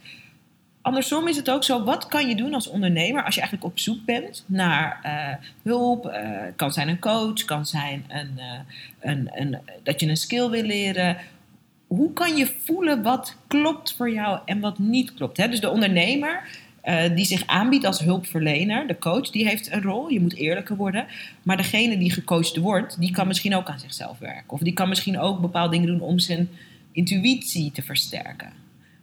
Andersom is het ook zo, wat kan je doen als ondernemer als je eigenlijk op zoek bent naar eh, hulp? eh, kan zijn een coach, kan zijn een, eh, een, een, dat je een skill wil leren. Hoe kan je voelen wat klopt voor jou en wat niet klopt? Hè? Dus de ondernemer eh, die zich aanbiedt als hulpverlener, de coach, die heeft een rol. Je moet eerlijker worden. Maar degene die gecoacht wordt, die kan misschien ook aan zichzelf werken. Of die kan misschien ook bepaalde dingen doen om zijn intuïtie te versterken.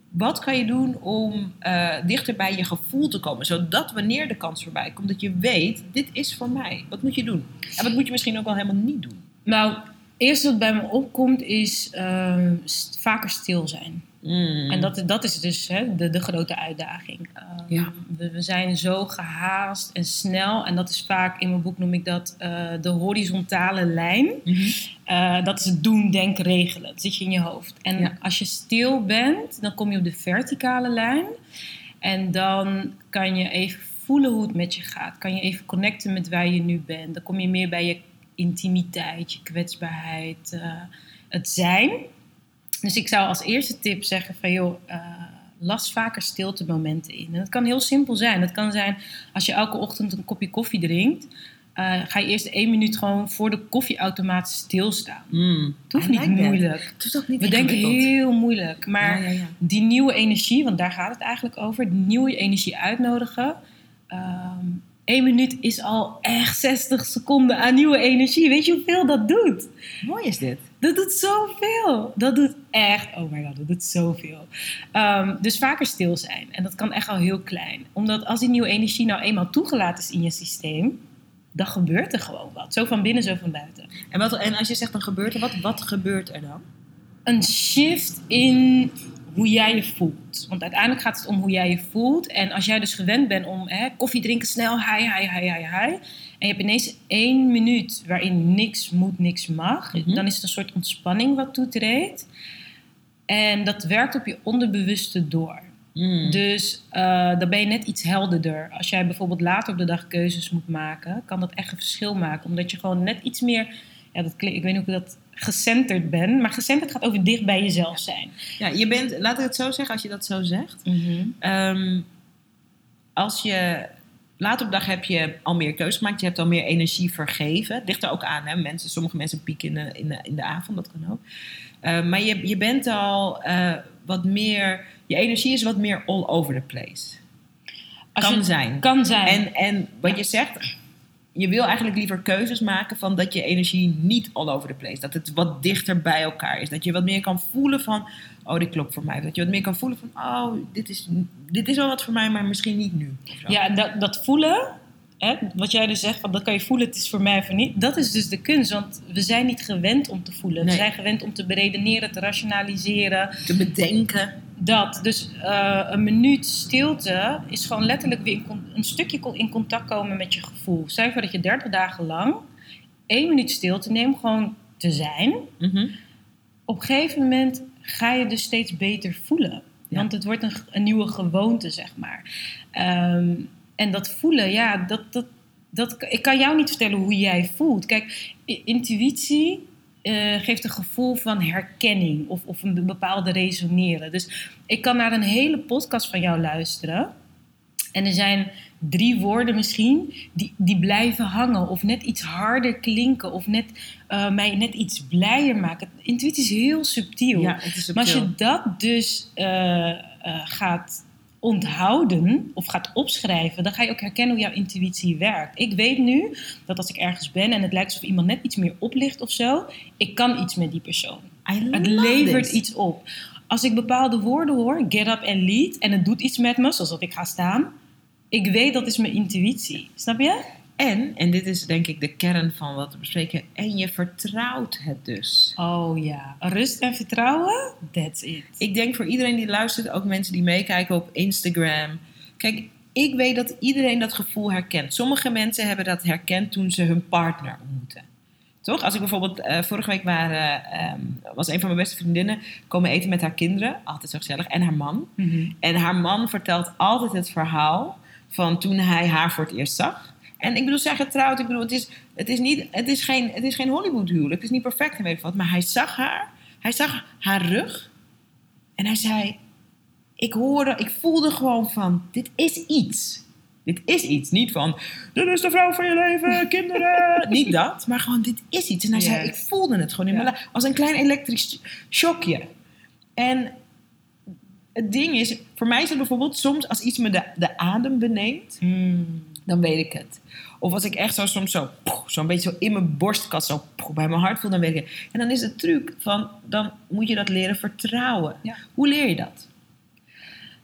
Wat kan je doen om eh, dichter bij je gevoel te komen? Zodat wanneer de kans voorbij komt, dat je weet, dit is voor mij. Wat moet je doen? En wat moet je misschien ook wel helemaal niet doen? Nou, eerst wat bij me opkomt is ehm, vaker stil zijn. Mm. En dat, dat is dus hè, de, de grote uitdaging. Ehm, Ja. we, we zijn zo gehaast en snel. En dat is vaak, in mijn boek noem ik dat eh, de horizontale lijn. Mhm. Eh, dat is het doen, denken, regelen. Dat zit je in je hoofd. En Ja. als je stil bent, dan kom je op de verticale lijn. En dan kan je even voelen hoe het met je gaat. Kan je even connecten met waar je nu bent. Dan kom je meer bij je intimiteit, je kwetsbaarheid, eh, het zijn. Dus ik zou als eerste tip zeggen van joh, eh, las vaker stiltemomenten in. En dat kan heel simpel zijn. Het kan zijn als je elke ochtend een kopje koffie drinkt. eh, ga je eerst één minuut gewoon voor de koffieautomaat stilstaan. Mm. Het hoeft niet moeilijk. Het is ook niet We denken heel moeilijk. Maar Ja, ja, ja. die nieuwe energie, want daar gaat het eigenlijk over. Die nieuwe energie uitnodigen. Ehm Eén minuut is al echt 60 seconden aan nieuwe energie. Weet je hoeveel dat doet? Mooi is dit. Dat doet zoveel. Dat doet echt, oh my god, dat doet zoveel. Ehm, dus vaker stil zijn. En dat kan echt al heel klein. Omdat als die nieuwe energie nou eenmaal toegelaten is in je systeem, dan gebeurt er gewoon wat. Zo van binnen, zo van buiten. En, wat, en als je zegt dan gebeurt er wat, wat gebeurt er dan? Een shift in hoe jij je voelt. Want uiteindelijk gaat het om hoe jij je voelt. En als jij dus gewend bent om hè, koffie drinken snel, hi, hi, hi, hi, hi. En je hebt ineens één minuut waarin niks moet, niks mag. Mhm. Dan is het een soort ontspanning wat toetreedt. En dat werkt op je onderbewuste door. Mm. Dus eh, dan ben je net iets helderder. Als jij bijvoorbeeld later op de dag keuzes moet maken, kan dat echt een verschil maken. Omdat je gewoon net iets meer, ja, dat klinkt, ik weet niet hoe ik dat gecenterd ben, maar gecenterd gaat over dicht bij jezelf zijn. Ja, je bent, laat ik het zo zeggen, als je dat zo zegt. Ehm, als je later op dag heb je al meer keuzes gemaakt, je hebt al meer energie vergeven. Ligt er ook aan, hè? Mensen, sommige mensen pieken in de, in de, in de avond, dat kan ook. Eh, maar je, je bent al eh, wat meer, je energie is wat meer all over the place. Als kan zijn. Kan zijn. En, en wat je zegt, je wil eigenlijk liever keuzes maken van dat je energie niet all over the place. Dat het wat dichter bij elkaar is. Dat je wat meer kan voelen van, oh, dit klopt voor mij. Dat je wat meer kan voelen van, oh, dit is, dit is wel wat voor mij, maar misschien niet nu. Ja, dat, dat voelen, hè, wat jij dus zegt, van dat kan je voelen, het is voor mij of niet. Dat is dus de kunst, want we zijn niet gewend om te voelen. Nee. We zijn gewend om te beredeneren, te rationaliseren. Te bedenken. Dat, dus eh, een minuut stilte is gewoon letterlijk weer een stukje in contact komen met je gevoel. Je voor dat je 30 dagen lang één minuut stilte neemt, gewoon te zijn. Mhm. Op een gegeven moment ga je dus steeds beter voelen. Ja. Want het wordt een, een nieuwe gewoonte, zeg maar. Ehm, en dat voelen, ja, dat, dat, dat, ik kan jou niet vertellen hoe jij voelt. Kijk, intuïtie eh, geeft een gevoel van herkenning of, of een bepaalde resoneren. Dus ik kan naar een hele podcast van jou luisteren. En er zijn drie woorden misschien die, die blijven hangen. Of net iets harder klinken. Of net, eh, mij net iets blijer maken. Intuïtie is heel subtiel. Ja, het is Maar als subtiel. je dat dus eh, gaat onthouden of gaat opschrijven, dan ga je ook herkennen hoe jouw intuïtie werkt. Ik weet nu dat als ik ergens ben en het lijkt alsof iemand net iets meer oplicht of zo, ik kan iets met die persoon. Het levert this. iets op. Als ik bepaalde woorden hoor, get up and lead, en het doet iets met me, zoals dat ik ga staan, ik weet dat is mijn intuïtie. Snap je? En, en dit is denk ik de kern van wat we bespreken, en je vertrouwt het dus. Oh ja, rust en vertrouwen, that's it. Ik denk voor iedereen die luistert, ook mensen die meekijken op Instagram. Kijk, ik weet dat iedereen dat gevoel herkent. Sommige mensen hebben dat herkend toen ze hun partner ontmoeten. Toch? Als ik bijvoorbeeld eh, vorige week waren, ehm, was een van mijn beste vriendinnen komen eten met haar kinderen, altijd zo gezellig, en haar man. Mhm. En haar man vertelt altijd het verhaal van toen hij haar voor het eerst zag. En ik bedoel, zij getrouwd, ik bedoel, het is, het is, niet, het is geen, het is geen Hollywood huwelijk. Het is niet perfect en weet ik wat. Maar hij zag haar, hij zag haar rug. En hij zei, ik hoorde, ik voelde gewoon van, dit is iets. Dit is iets. Niet van, dit is de vrouw van je leven, kinderen. niet dat, maar gewoon, dit is iets. En hij zei, ik voelde het gewoon in Ja. mijn. Als een klein elektrisch shockje. En het ding is, voor mij is het bijvoorbeeld soms als iets me de, de adem beneemt, dan weet ik het. Of als ik echt zo soms zo, zo'n beetje zo in mijn borstkas, zo bij mijn hart voel, dan weet ik het. En dan is het truc van, dan moet je dat leren vertrouwen. Ja. Hoe leer je dat?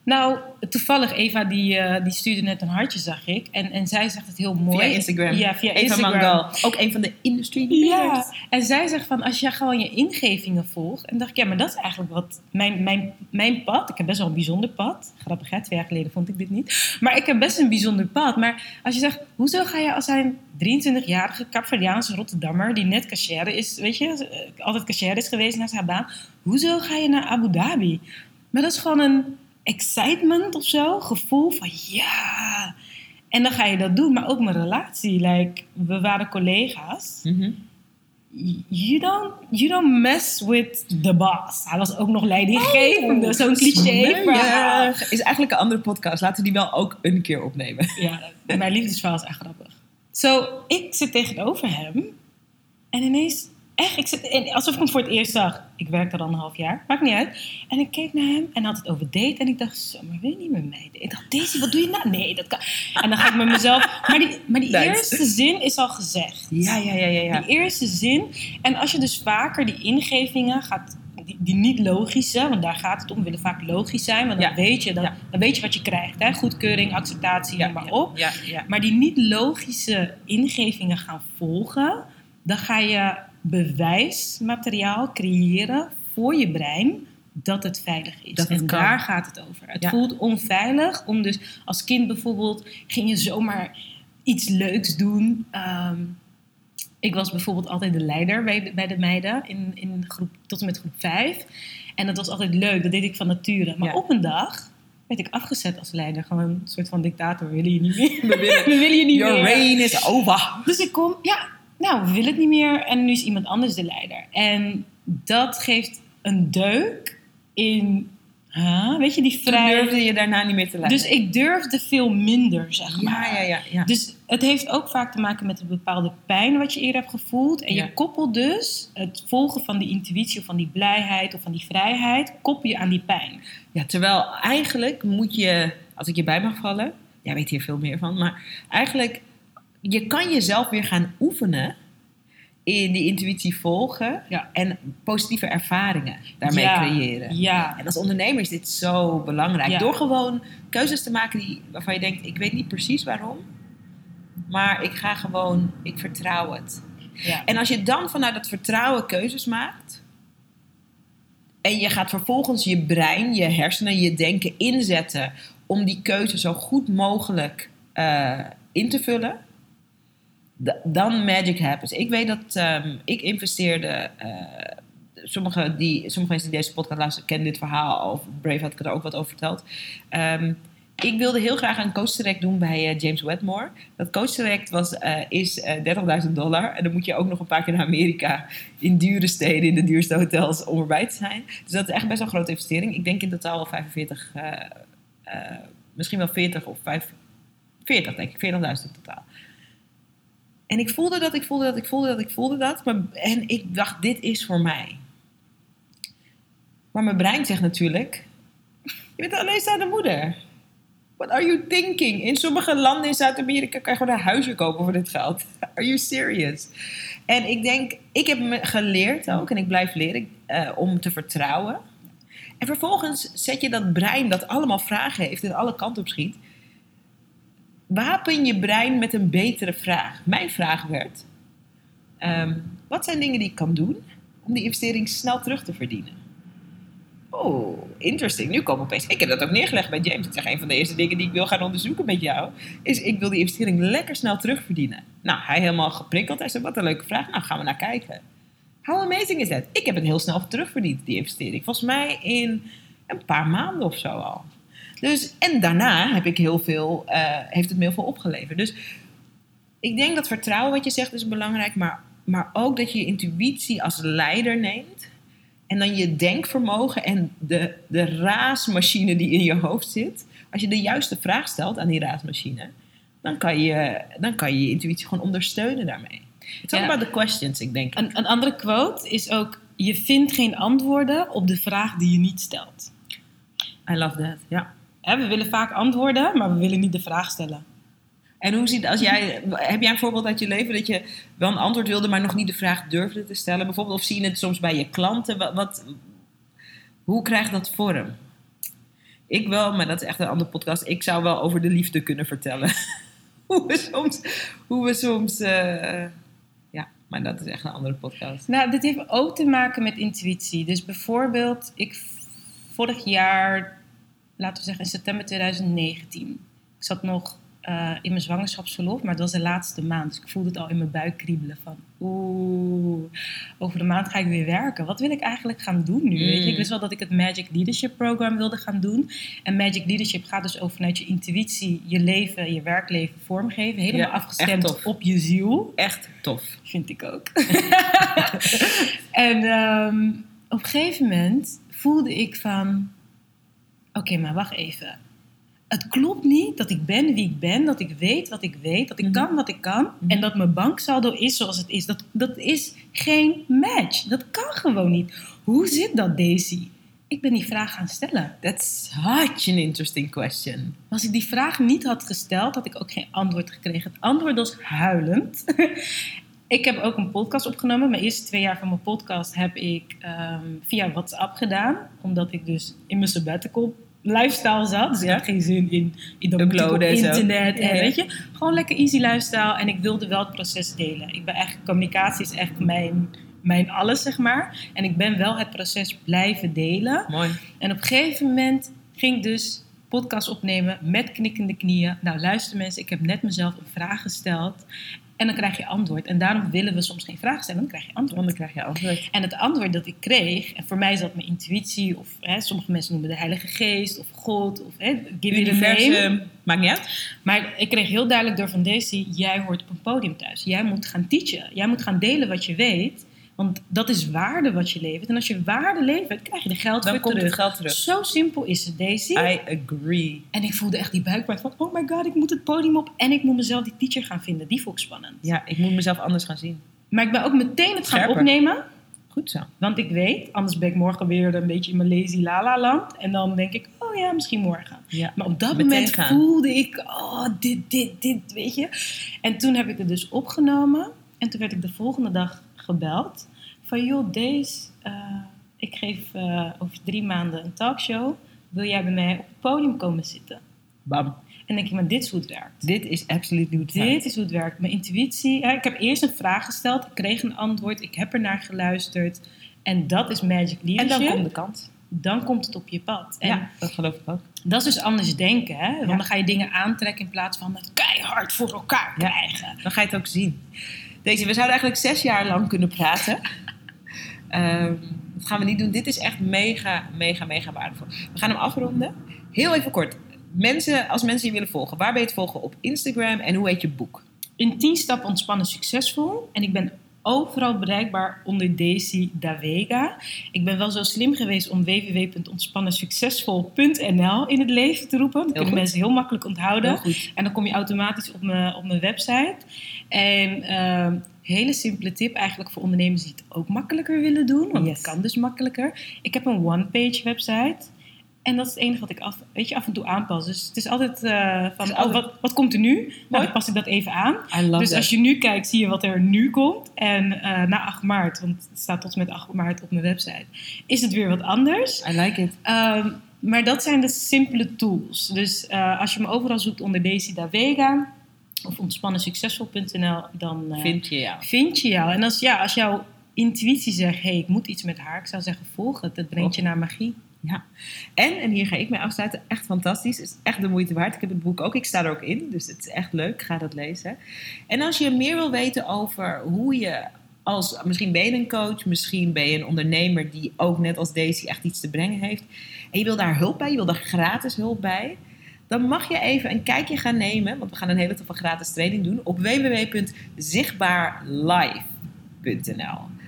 Nou, toevallig Eva, die, eh, die stuurde net een hartje, zag ik. En, en zij zegt het heel mooi. Via Instagram. Ja, via Eva Instagram. Mangal, ook een van de industry leaders. Ja, en zij zegt van als je gewoon je ingevingen volgt. En dacht ik, ja, maar dat is eigenlijk wat mijn, mijn, mijn pad. Ik heb best wel een bijzonder pad. Grappig, hè? Twee jaar geleden vond ik dit niet. Maar ik heb best een bijzonder pad. Maar als je zegt, hoezo ga je als een 23-jarige Capverdiaanse Rotterdammer. die net cashier is, weet je, eh, altijd cashier is geweest naar zijn baan. Hoezo ga je naar Abu Dhabi? Maar dat is gewoon een excitement of zo. Gevoel van ja. En dan ga je dat doen. Maar ook mijn relatie. Like, we waren collega's Mhm. you don't, you don't mess with the boss. Hij was ook nog leidinggevende. Zo'n cliché verhaal. Is eigenlijk een andere podcast. Laten we die wel ook een keer opnemen. Ja, mijn liefdesverhaal is echt grappig. Zo, ik zit tegenover hem. En ineens, echt, ik zit, alsof ik hem voor het eerst zag. Ik werkte er al een half jaar, maakt niet uit. En ik keek naar hem en had het over date. En ik dacht, zo, maar wil je niet mij daten? Ik dacht, Daisy, wat doe je nou? Nee, dat kan. En dan ga ik met mezelf... Maar die, maar die Nice. eerste zin is al gezegd. Ja, ja, ja, ja. ja. Die eerste zin. En als je dus vaker die ingevingen gaat, die, die niet logische, want daar gaat het om, willen vaak logisch zijn, want dan, Ja. weet, je, dan, Ja. dan weet je wat je krijgt. Hè? Goedkeuring, acceptatie, ja, maar op. Ja, ja. Maar die niet logische ingevingen gaan volgen, dan ga je bewijsmateriaal creëren voor je brein dat het veilig is. Dat en kan. daar gaat het over. Het Ja. voelt onveilig om dus als kind bijvoorbeeld ging je zomaar iets leuks doen. Ehm, ik was bijvoorbeeld altijd de leider bij de, bij de meiden in, in groep, tot en met groep 5. En dat was altijd leuk, dat deed ik van nature. Maar Ja. op een dag werd ik afgezet als leider. Gewoon een soort van dictator. We willen je niet meer. We willen- We willen je niet Your meer. reign is over. Dus ik kom, ja, nou, we willen het niet meer. En nu is iemand anders de leider. En dat geeft een deuk in, huh, weet je, die Toen vrij... durfde je daarna niet meer te leiden. Dus ik durfde veel minder, zeg maar. ja, ja, ja, ja. Dus het heeft ook vaak te maken met een bepaalde pijn wat je eerder hebt gevoeld. En Ja. je koppelt dus het volgen van die intuïtie of van die blijheid of van die vrijheid, koppel je aan die pijn. Ja, terwijl eigenlijk moet je, als ik je bij mag vallen, jij weet hier veel meer van, maar eigenlijk, je kan jezelf weer gaan oefenen in die intuïtie volgen Ja. en positieve ervaringen daarmee Ja, creëren. Ja. En als ondernemer is dit zo belangrijk. Door gewoon keuzes te maken die, waarvan je denkt, ik weet niet precies waarom, maar ik ga gewoon, ik vertrouw het. ja. En als je dan vanuit dat vertrouwen keuzes maakt. En je gaat vervolgens je brein, je hersenen, je denken inzetten om die keuze zo goed mogelijk eh, in te vullen. Da- Dan magic happens. Ik weet dat ehm, ik investeerde. eh, sommige, die, sommige mensen die deze podcast luisteren kennen dit verhaal. Of Brave had ik er ook wat over verteld. Ehm, ik wilde heel graag een coach direct doen bij eh, James Wedmore. Dat coach direct was, eh, is eh 30.000 dollar. En dan moet je ook nog een paar keer naar Amerika. In dure steden, in de duurste hotels om erbij te zijn. Dus dat is echt best wel een grote investering. Ik denk in totaal wel 45, eh, eh, misschien wel 40 of 5, 40 denk ik. 40.000 in totaal. En ik voelde dat, ik voelde dat, ik voelde dat, ik voelde dat. Maar, en ik dacht, dit is voor mij. Maar mijn brein zegt natuurlijk... Je bent een alleenstaande moeder. What are you thinking? In sommige landen in Zuid-Amerika kan je gewoon een huisje kopen voor dit geld. Are you serious? En ik denk, ik heb me geleerd ook, en ik blijf leren, eh, om te vertrouwen. En vervolgens zet je dat brein dat allemaal vragen heeft en alle kanten op schiet. Wapen je brein met een betere vraag. Mijn vraag werd, ehm, wat zijn dingen die ik kan doen om die investering snel terug te verdienen? Oh, interesting. Nu komen opeens. Ik heb dat ook neergelegd bij James. Ik zeg, een van de eerste dingen die ik wil gaan onderzoeken met jou. Is ik wil die investering lekker snel terugverdienen. Nou, hij helemaal geprikkeld. Hij zei, wat een leuke vraag. Nou, gaan we naar kijken. How amazing is that? Ik heb het heel snel terugverdiend, die investering. Volgens mij in een paar maanden of zo al. Dus, en daarna heb ik heel veel, eh, heeft het me heel veel opgeleverd. Dus Ik denk dat vertrouwen, wat je zegt, is belangrijk. Maar, maar ook dat je je intuïtie als leider neemt. En dan je denkvermogen en de, de raasmachine die in je hoofd zit. Als je de juiste vraag stelt aan die raasmachine, dan kan je dan kan je, je intuïtie gewoon ondersteunen daarmee. Het is Ja. about the questions, ik denk. Een, een andere quote is ook: Je vindt geen antwoorden op de vraag die je niet stelt. I love that. Ja. Hè, we willen vaak antwoorden, maar we willen niet de vraag stellen. En hoe ziet, als jij, heb jij een voorbeeld uit je leven dat je wel een antwoord wilde, maar nog niet de vraag durfde te stellen? Bijvoorbeeld, of zie je het soms bij je klanten? Wat, wat, hoe krijgt dat vorm? Ik wel, maar dat is echt een andere podcast. Ik zou wel over de liefde kunnen vertellen. hoe we soms, hoe we soms eh, ja, maar dat is echt een andere podcast. Nou, dit heeft ook te maken met intuïtie. Dus bijvoorbeeld, ik vorig jaar, laten we zeggen in september 2019, ik zat nog eh, in mijn zwangerschapsverlof, maar dat was de laatste maand. Dus ik voelde het al in mijn buik kriebelen van, oeh, over de maand ga ik weer werken. Wat wil ik eigenlijk gaan doen nu? Weet je? Ik wist wel dat ik het Magic Leadership Program wilde gaan doen. En Magic Leadership gaat dus over vanuit je intuïtie, je leven, je werkleven vormgeven. Helemaal Ja, afgestemd op je ziel. Echt tof. Vind ik ook. en ehm, op een gegeven moment voelde ik van... Oké, maar wacht even. Het klopt niet dat ik ben wie ik ben. Dat ik weet wat ik weet. Dat ik Mhm. kan wat ik kan. Mhm. En dat mijn banksaldo is zoals het is. Dat, dat is geen match. Dat kan gewoon niet. Hoe zit dat, Daisy? Ik ben die vraag gaan stellen. That's such an interesting question. Als ik die vraag niet had gesteld, had ik ook geen antwoord gekregen. Het antwoord was huilend. ik heb ook een podcast opgenomen. Mijn eerste twee jaar van mijn podcast heb ik ehm, via WhatsApp gedaan. Omdat ik dus in mijn sabbatical lifestyle zat. Dus ik had geen zin in, in dat Uploaden op internet. En weet je, gewoon lekker easy lifestyle. En ik wilde wel het proces delen. Ik ben echt, communicatie is echt mijn, mijn alles, zeg maar. En ik ben wel het proces blijven delen. Mooi. En op een gegeven moment ging ik dus podcast opnemen met knikkende knieën. Nou, luister mensen, ik heb net mezelf een vraag gesteld. En dan krijg je antwoord. En daarom willen we soms geen vraag stellen, dan krijg je antwoord. Dan krijg je antwoord. En het antwoord dat ik kreeg, en voor mij is dat mijn intuïtie, of hè, sommige mensen noemen de Heilige Geest, of God, of hè, give it a name. Universum. Maakt niet uit. Maar ik kreeg heel duidelijk door van Daisy, jij hoort op een podium thuis. Jij moet gaan teachen. Jij moet gaan delen wat je weet. Want dat is waarde wat je levert. En als je waarde levert, krijg je er geld Dan voor komt terug. het geld terug. Zo simpel is het, Daisy. I agree. En ik voelde echt die buikpijn van, oh my god, ik moet het podium op. En ik moet mezelf die teacher gaan vinden. Die vond ik spannend. Ja, ik moet mezelf anders gaan zien. Maar ik ben ook meteen het gaan opnemen. Goed zo. Want ik weet, anders ben ik morgen weer een beetje in mijn lazy lala land. En dan denk ik, oh ja, misschien morgen. Ja. Maar op dat moment gaan. voelde ik, oh, dit, dit, dit, weet je. En toen heb ik het dus opgenomen. En toen werd ik de volgende dag gebeld. Van, joh, deze, eh, ik geef eh, over drie maanden een talkshow. Wil jij bij mij op het podium komen zitten? Bam. En denk je, maar dit is hoe het werkt. Dit is absoluut hoe het Dit werkt. is hoe het werkt. Mijn intuïtie. Ja, ik heb eerst een vraag gesteld. Ik kreeg een antwoord. Ik heb er naar geluisterd. En dat is magic En leadership. dan komt de kans. Dan komt het op je pad. En Ja, dat geloof ik ook. dat is dus anders denken. Hè? Want Ja. dan ga je dingen aantrekken in plaats van het keihard voor elkaar Ja. krijgen. Dan ga je het ook zien. Deze, we zouden eigenlijk zes jaar lang kunnen praten. Ehm, dat gaan we niet doen. Dit is echt mega, mega, mega waardevol. We gaan hem afronden. Heel even kort. Mensen, als mensen je willen volgen, waar ben je te volgen op Instagram en hoe heet je boek? In 10 stappen ontspannen succesvol. En ik ben overal bereikbaar onder Daisy Davega. Ik ben wel zo slim geweest om www.ontspannensuccesvol.nl in het leven te roepen. Dat kunnen goed. mensen heel makkelijk onthouden. Heel. En dan kom je automatisch op mijn, op mijn website. En ehm, hele simpele tip eigenlijk voor ondernemers die het ook makkelijker willen doen. Want Yes. het kan dus makkelijker. Ik heb een one-page website. En dat is het enige wat ik af, weet je, af en toe aanpas. Dus het is altijd eh, van, oh, wat, wat komt er nu? Nou, dan pas ik dat even aan. Dus that. als je nu kijkt, zie je wat er nu komt. En eh, na 8 maart, want het staat tot en met 8 maart op mijn website, is het weer wat anders. I like it. Ehm, maar dat zijn de simpele tools. Dus eh, als je me overal zoekt onder Daisy Davega of ontspannensuccesvol.nl, dan Vind je jou. vind je jou. En als, ja, als jouw intuïtie zegt, hey, ik moet iets met haar, ik zou zeggen, volg het. Dat brengt je naar magie. Ja. En, en hier ga ik mee afsluiten, echt fantastisch. Het is echt de moeite waard. Ik heb het boek ook, ik sta er ook in. Dus het is echt leuk, ga dat lezen. En als je meer wil weten over hoe je als, misschien ben je een coach, misschien ben je een ondernemer die ook net als Daisy echt iets te brengen heeft. En je wil daar hulp bij, je wil daar gratis hulp bij. dan mag je even een kijkje gaan nemen, want we gaan een hele toffe gratis training doen op www.zichtbaarlive.nl.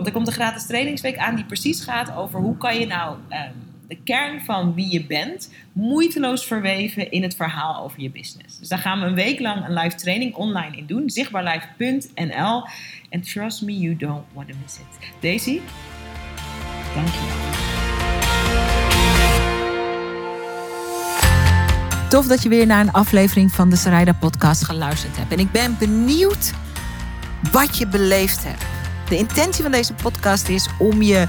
Want er komt een gratis trainingsweek aan die precies gaat over hoe kan je nou ehm, de kern van wie je bent moeiteloos verweven in het verhaal over je business. Dus daar gaan we een week lang een live training online in doen, zichtbaarlive.nl. En trust me, you don't want to miss it. Daisy, dankjewel. Tof dat je weer naar een aflevering van de Sarayda podcast geluisterd hebt. En ik ben benieuwd wat je beleefd hebt. De intentie van deze podcast is om je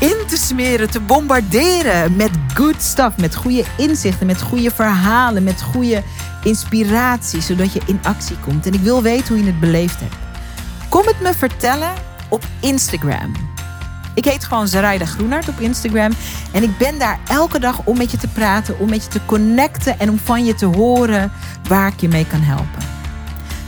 in te smeren, te bombarderen met good stuff, met goede inzichten, met goede verhalen, met goede inspiratie, zodat je in actie komt. En ik wil weten hoe je het beleefd hebt. Kom het me vertellen op Instagram. Ik heet gewoon Zaraida Groenart op Instagram. En ik ben daar elke dag om met je te praten, om met je te connecten en om van je te horen waar ik je mee kan helpen.